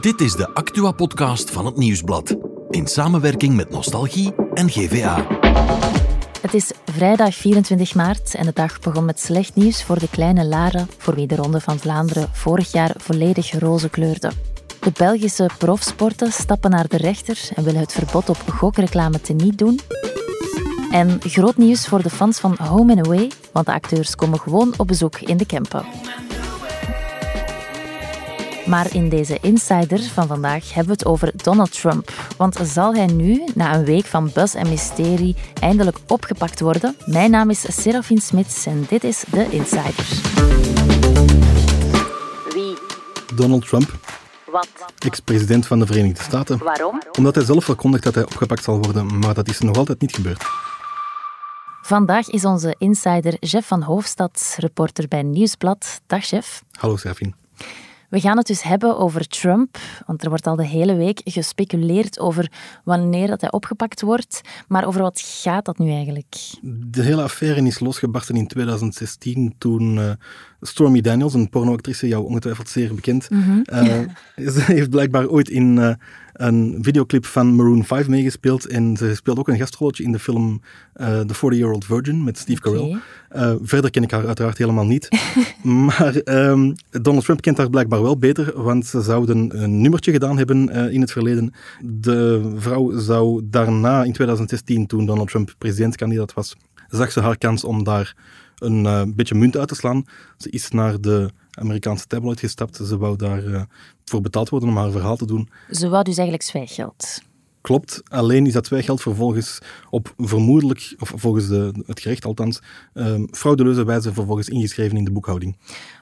Dit is de Actua-podcast van het Nieuwsblad. In samenwerking met Nostalgie en GVA. Het is vrijdag 24 maart en de dag begon met slecht nieuws voor de kleine Lara, voor wie de Ronde van Vlaanderen vorig jaar volledig roze kleurde. De Belgische profsporten stappen naar de rechter en willen het verbod op gokreclame teniet doen. En groot nieuws voor de fans van Home and Away, want de acteurs komen gewoon op bezoek in de Kempen. Maar in deze Insider van vandaag hebben we het over Donald Trump. Want zal hij nu, na een week van buzz en mysterie, eindelijk opgepakt worden? Mijn naam is Serafin Smits en dit is de Insider. Wie? Donald Trump, Wat? ex-president van de Verenigde Staten. Waarom? Omdat hij zelf verkondigt dat hij opgepakt zal worden, maar dat is nog altijd niet gebeurd. Vandaag is onze insider Jeff van Hoofdstad, reporter bij Nieuwsblad. Dag Jeff. Hallo Serafin. We gaan het dus hebben over Trump, want er wordt al de hele week gespeculeerd over wanneer dat hij opgepakt wordt. Maar over wat gaat dat nu eigenlijk? De hele affaire is losgebarsten in 2016 toen eh, Stormy Daniels, een pornoactrice, jou ongetwijfeld zeer bekend, eh, ze heeft blijkbaar ooit in eh, een videoclip van Maroon 5 meegespeeld en ze speelt ook een gastrolletje in de film eh, The 40-Year-Old Virgin met Steve. Carell. Eh, verder ken ik haar uiteraard helemaal niet. maar ehm, Donald Trump kent haar blijkbaar wel beter, want ze zouden een nummertje gedaan hebben eh, in het verleden. De vrouw zou daarna, in 2016, toen Donald Trump presidentskandidaat was, zag ze haar kans om daar een beetje munt uit te slaan. Ze is naar de Amerikaanse tabloid gestapt. Ze wou daar eh, voor betaald worden om haar verhaal te doen. Ze wou dus eigenlijk zwijggeld. Klopt, alleen is dat zwijgeld vervolgens op vermoedelijk, of volgens de, het gerecht althans, ehm fraudeleuze wijze vervolgens ingeschreven in de boekhouding.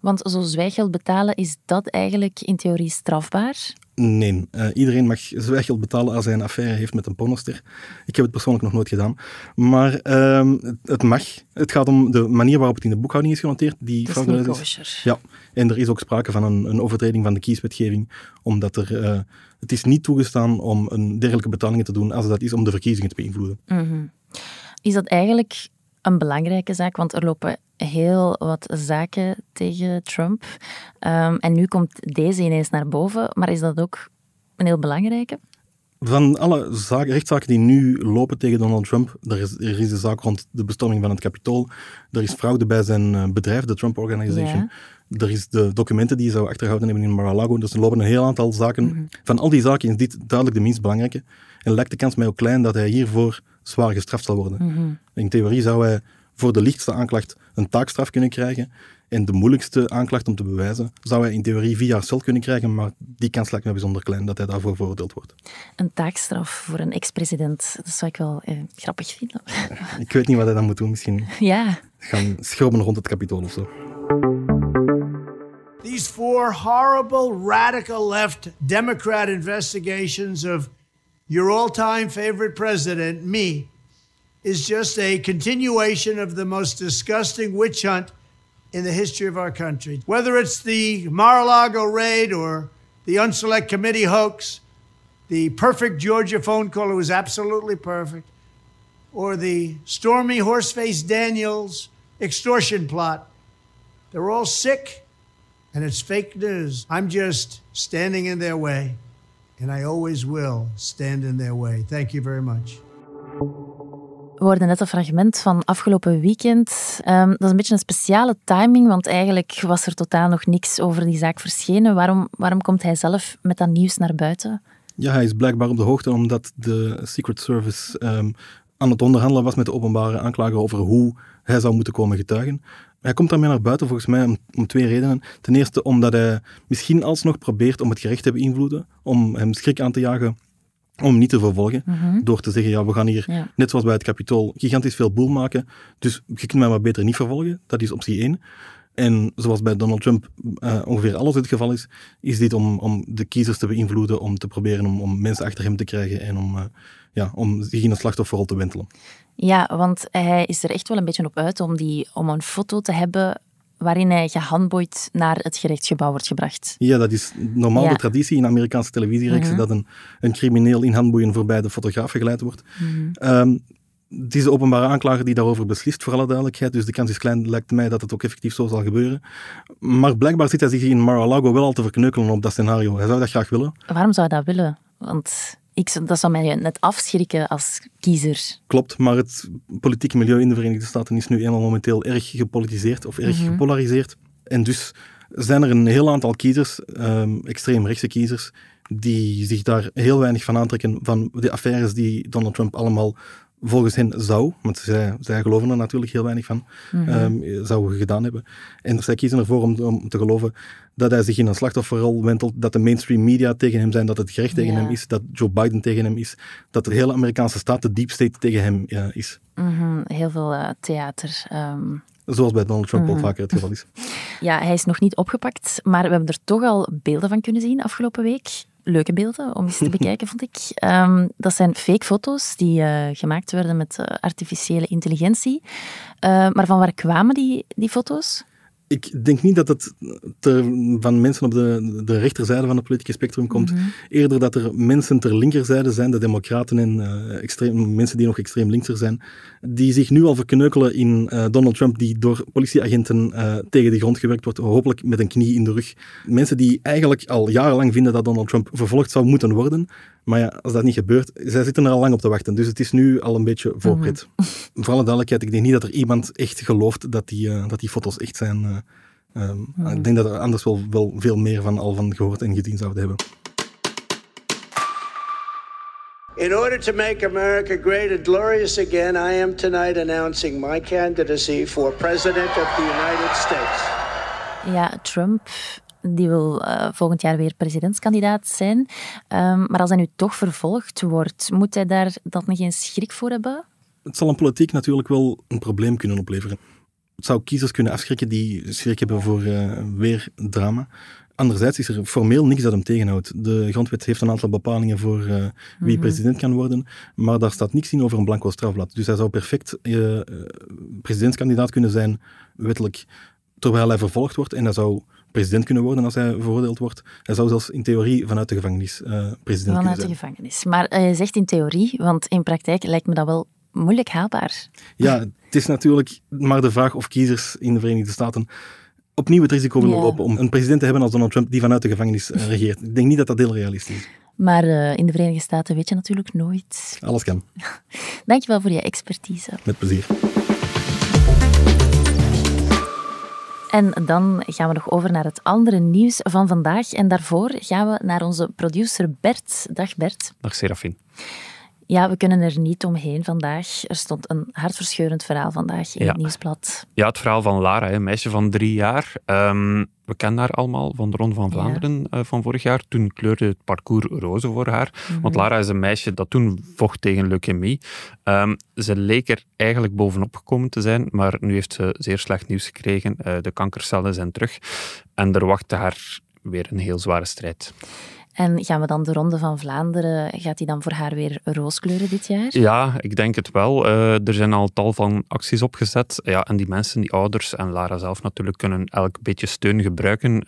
Want zo zwijggeld betalen, is dat eigenlijk in theorie strafbaar? Nee, eh, iedereen mag zwijgeld betalen als hij een affaire heeft met een pornoster. Ik heb het persoonlijk nog nooit gedaan. Maar ehm, het, het mag. Het gaat om de manier waarop het in de boekhouding is genoteerd. Die Dat is kosher. Ja, en er is ook sprake van een, een overtreding van de kieswetgeving, omdat er, eh, het is niet toegestaan om een dergelijke betalingen te doen als dat is om de verkiezingen te beïnvloeden. Is dat eigenlijk een belangrijke zaak? Want er lopen heel wat zaken tegen Trump. Ehm, en nu komt deze ineens naar boven. Maar is dat ook een heel belangrijke? Van alle zaken, rechtszaken die nu lopen tegen Donald Trump, er is, er is de zaak rond de bestorming van het Capitool, er is fraude bij zijn eh, bedrijf, de Trump Organization, er is de documenten die hij zou achtergehouden hebben in Mar-a-Lago, dus er lopen een heel aantal zaken. Van al die zaken is dit duidelijk de minst belangrijke. En lijkt de kans mij ook klein dat hij hiervoor zwaar gestraft zal worden. In theorie zou hij voor de lichtste aanklacht een taakstraf kunnen krijgen. En de moeilijkste aanklacht om te bewijzen zou hij in theorie vier jaar cel kunnen krijgen, maar die kans lijkt mij bijzonder klein dat hij daarvoor veroordeeld wordt. Een taakstraf voor een ex-president. Dat zou ik wel eh, grappig vinden. Ik weet niet wat hij dan moet doen. Misschien ja. gaan schromen rond het kapitool of zo. These four horrible, radical left Democrat investigations of your all time favorite president, me, is just a continuation of the most disgusting witch hunt in the history of our country. Whether it's the Mar a Lago raid or the Unselect Committee hoax, the perfect Georgia phone call, it was absolutely perfect, or the Stormy Horseface Daniels extortion plot, they're all sick and it's fake news. I'm just standing in their way, and I always will stand in their way. Thank you very much. We hoorden net een fragment van afgelopen weekend. Ehm, dat is een beetje een speciale timing, want eigenlijk was er totaal nog niks over die zaak verschenen. Waarom, waarom komt hij zelf met dat nieuws naar buiten? Ja, hij is blijkbaar op de hoogte omdat de Secret Service ehm, aan het onderhandelen was met de openbare aanklager over hoe hij zou moeten komen getuigen. Hij komt daarmee naar buiten volgens mij om, om twee redenen. Ten eerste omdat hij misschien alsnog probeert om het gerecht te beïnvloeden, om hem schrik aan te jagen om niet te vervolgen, door te zeggen, ja, we gaan hier, Ja. net zoals bij het Capitool, gigantisch veel boel maken, dus je kunt mij maar beter niet vervolgen. Dat is optie één. En zoals bij Donald Trump eh, ongeveer alles het geval is, is dit om, om de kiezers te beïnvloeden, om te proberen om, om mensen achter hem te krijgen en om, eh, ja, om zich in een slachtofferrol te wentelen. Ja, want hij is er echt wel een beetje op uit om, die, om een foto te hebben waarin hij gehandboeid naar het gerechtsgebouw wordt gebracht. Ja, dat is normaal Ja. de traditie in Amerikaanse televisiereeksen, dat een, een crimineel in handboeien voorbij de fotograaf geleid wordt. Ehm, het is de openbare aanklager die daarover beslist, voor alle duidelijkheid. Dus de kans is klein, lijkt mij, dat het ook effectief zo zal gebeuren. Maar blijkbaar zit hij zich in Mar-a-Lago wel al te verkneukelen op dat scenario. Hij zou dat graag willen. Waarom zou hij dat willen? Want ik, dat zou mij net afschrikken als kiezer. Klopt, maar het politieke milieu in de Verenigde Staten is nu eenmaal momenteel erg gepolitiseerd of erg gepolariseerd. En dus zijn er een heel aantal kiezers, um, extreemrechtse kiezers, die zich daar heel weinig van aantrekken van de affaires die Donald Trump allemaal volgens hen zou, want zij, zij geloven er natuurlijk heel weinig van, mm -hmm. zou gedaan hebben. En zij kiezen ervoor om, om, te geloven dat hij zich in een slachtofferrol wentelt, dat de mainstream media tegen hem zijn, dat het gerecht tegen hem is, dat Joe Biden tegen hem is, dat de hele Amerikaanse staat, de deep state, tegen hem is. Mm Heel veel uh, theater. Um... Zoals bij Donald Trump mm -hmm. al vaker het geval is. Ja, hij is nog niet opgepakt, maar we hebben er toch al beelden van kunnen zien afgelopen week leuke beelden om eens te bekijken, vond ik. Um, dat zijn fake foto's die uh, gemaakt werden met uh, artificiële intelligentie. Uh, maar van waar kwamen die, die foto's? Ik denk niet dat het van mensen op de, de rechterzijde van het politieke spectrum komt. Mhm. Eerder dat er mensen ter linkerzijde zijn, de democraten en uh, extreem, mensen die nog extreem linkser zijn, die zich nu al verkneukelen in uh, Donald Trump, die door politieagenten uh, tegen de grond gewerkt wordt, hopelijk met een knie in de rug. Mensen die eigenlijk al jarenlang vinden dat Donald Trump vervolgd zou moeten worden, maar ja, als dat niet gebeurt, zij zitten er al lang op te wachten. Dus het is nu al een beetje voorpret. Mm Voor alle duidelijkheid, ik denk niet dat er iemand echt gelooft dat die, dat die foto's echt zijn. Uh, um, mm Ik denk dat er anders wel, wel veel meer van al van gehoord en gezien zouden hebben. In order to make America great and glorious again, I am tonight announcing my candidacy for President of the United States. Ja, Trump die wil uh, volgend jaar weer presidentskandidaat zijn. Um, maar als hij nu toch vervolgd wordt, moet hij daar dan geen schrik voor hebben? Het zal een politiek natuurlijk wel een probleem kunnen opleveren. Het zou kiezers kunnen afschrikken die schrik hebben voor uh, weer drama. Anderzijds is er formeel niks dat hem tegenhoudt. De grondwet heeft een aantal bepalingen voor uh, wie mm -hmm. president kan worden, maar daar staat niks in over een blanco strafblad. Dus hij zou perfect uh, presidentskandidaat kunnen zijn, wettelijk, terwijl hij vervolgd wordt. En hij zou president kunnen worden als hij veroordeeld wordt. Hij zou zelfs in theorie vanuit de gevangenis uh, president vanuit kunnen zijn. Vanuit de gevangenis. Maar je zegt in theorie, want in praktijk lijkt me dat wel moeilijk haalbaar. Ja, het is natuurlijk maar de vraag of kiezers in de Verenigde Staten opnieuw het risico willen lopen om een president te hebben als Donald Trump die vanuit de gevangenis uh, regeert. Ik denk niet dat dat heel realistisch is. Maar uh, in de Verenigde Staten weet je natuurlijk nooit. Alles kan. Dankjewel voor je expertise. Met plezier. En dan gaan we nog over naar het andere nieuws van vandaag. En daarvoor gaan we naar onze producer Bert. Dag Bert. Dag Serafin. Ja, we kunnen er niet omheen vandaag. Er stond een hartverscheurend verhaal vandaag in het nieuwsblad. Ja, het verhaal van Lara, een meisje van drie jaar. Um, we kennen haar allemaal van de Ronde van Vlaanderen ja. uh, van vorig jaar. Toen kleurde het parcours roze voor haar. Mm -hmm. Want Lara is een meisje dat toen vocht tegen leukemie. Um, ze leek er eigenlijk bovenop gekomen te zijn, maar nu heeft ze zeer slecht nieuws gekregen. Uh, de kankercellen zijn terug. En er wachtte haar weer een heel zware strijd. En gaan we dan de Ronde van Vlaanderen, gaat die dan voor haar weer roos kleuren dit jaar? Ja, ik denk het wel. Uh, er zijn al tal van acties opgezet. Ja, en die mensen, die ouders en Lara zelf natuurlijk, kunnen elk beetje steun gebruiken.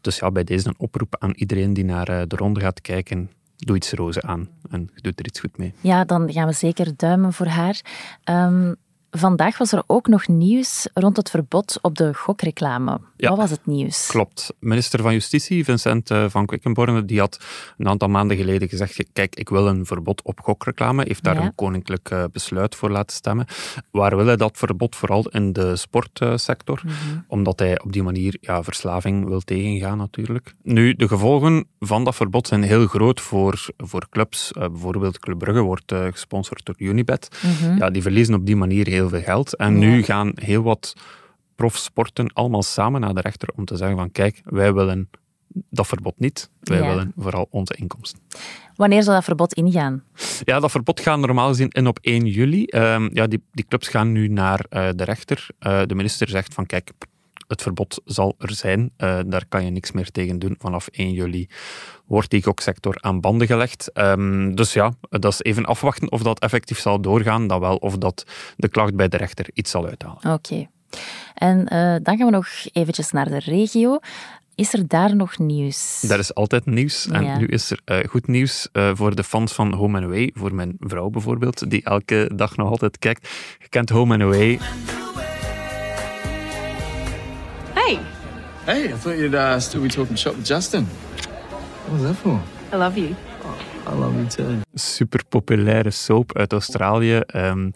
Dus ja, bij deze een oproep aan iedereen die naar uh, de Ronde gaat kijken. Doe iets roze aan en doe er iets goed mee. Ja, dan gaan we zeker duimen voor haar. Um, Vandaag was er ook nog nieuws rond het verbod op de gokreclame. Ja, Wat was het nieuws? Klopt. Minister van Justitie, Vincent eh, van Quickenborne, die had een aantal maanden geleden gezegd kijk, ik wil een verbod op gokreclame. Heeft daar ja. een koninklijk uh, besluit voor laten stemmen. Waar wil hij dat verbod? Vooral in de sportsector. Mm -hmm. Omdat hij op die manier ja, verslaving wil tegengaan natuurlijk. Nu, de gevolgen van dat verbod zijn heel groot voor, voor clubs. Uh, bijvoorbeeld Club Brugge wordt gesponsord door Unibet. Mm -hmm. ja, die verliezen op die manier heel veel geld. En ja. nu gaan heel wat profsporten allemaal samen naar de rechter om te zeggen van kijk, wij willen dat verbod niet. Wij ja. willen vooral onze inkomsten. Wanneer zal dat verbod ingaan? Ja, dat verbod gaat normaal gezien in op 1 juli. Um, ja, die, die clubs gaan nu naar uh, de rechter. Uh, de minister zegt van kijk, het verbod zal er zijn. Uh, daar kan je niks meer tegen doen. Vanaf 1 juli wordt die goksector aan banden gelegd. Um, dus ja, dat is even afwachten of dat effectief zal doorgaan, dan wel of dat de klacht bij de rechter iets zal uithalen. Oké. Okay. En uh, dan gaan we nog eventjes naar de regio. Is er daar nog nieuws? Daar is altijd nieuws. En nu is er uh, goed nieuws uh, voor de fans van Home and Away. Voor mijn vrouw bijvoorbeeld, die elke dag nog altijd kijkt. Je kent Home and Away. Hey. Hey, I thought you'd uh, still be talking shop with Justin. What was that for? I love you. Too. Super populaire soap uit Australië. Um,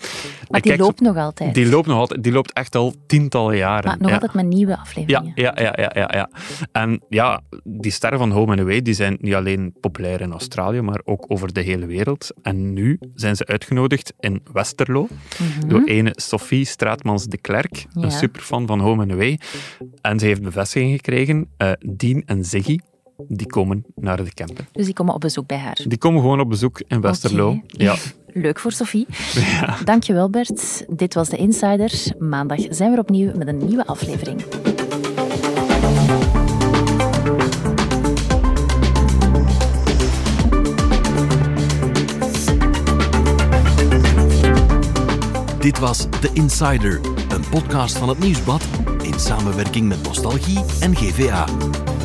maar die loopt nog altijd. Die loopt nog altijd. Die loopt echt al tientallen jaren. Maar nog ja. altijd met nieuwe afleveringen. Ja, ja, ja, ja, ja, En ja, die sterren van Home and Away die zijn niet alleen populair in Australië, maar ook over de hele wereld. En nu zijn ze uitgenodigd in Westerlo Mhm. door ene Sophie Straatmans de Klerk, Ja. een superfan van Home and Away. En ze heeft bevestiging gekregen. eh Dean en Ziggy, die komen naar de camper. Dus die komen op bezoek bij haar. Die komen gewoon op bezoek in Westerlo. Ja. Leuk voor Sophie. Dankjewel Bert. Dit was de Insider. Maandag zijn we opnieuw met een nieuwe aflevering. Dit was The Insider, een podcast van het Nieuwsblad in samenwerking met Nostalgie en GVA.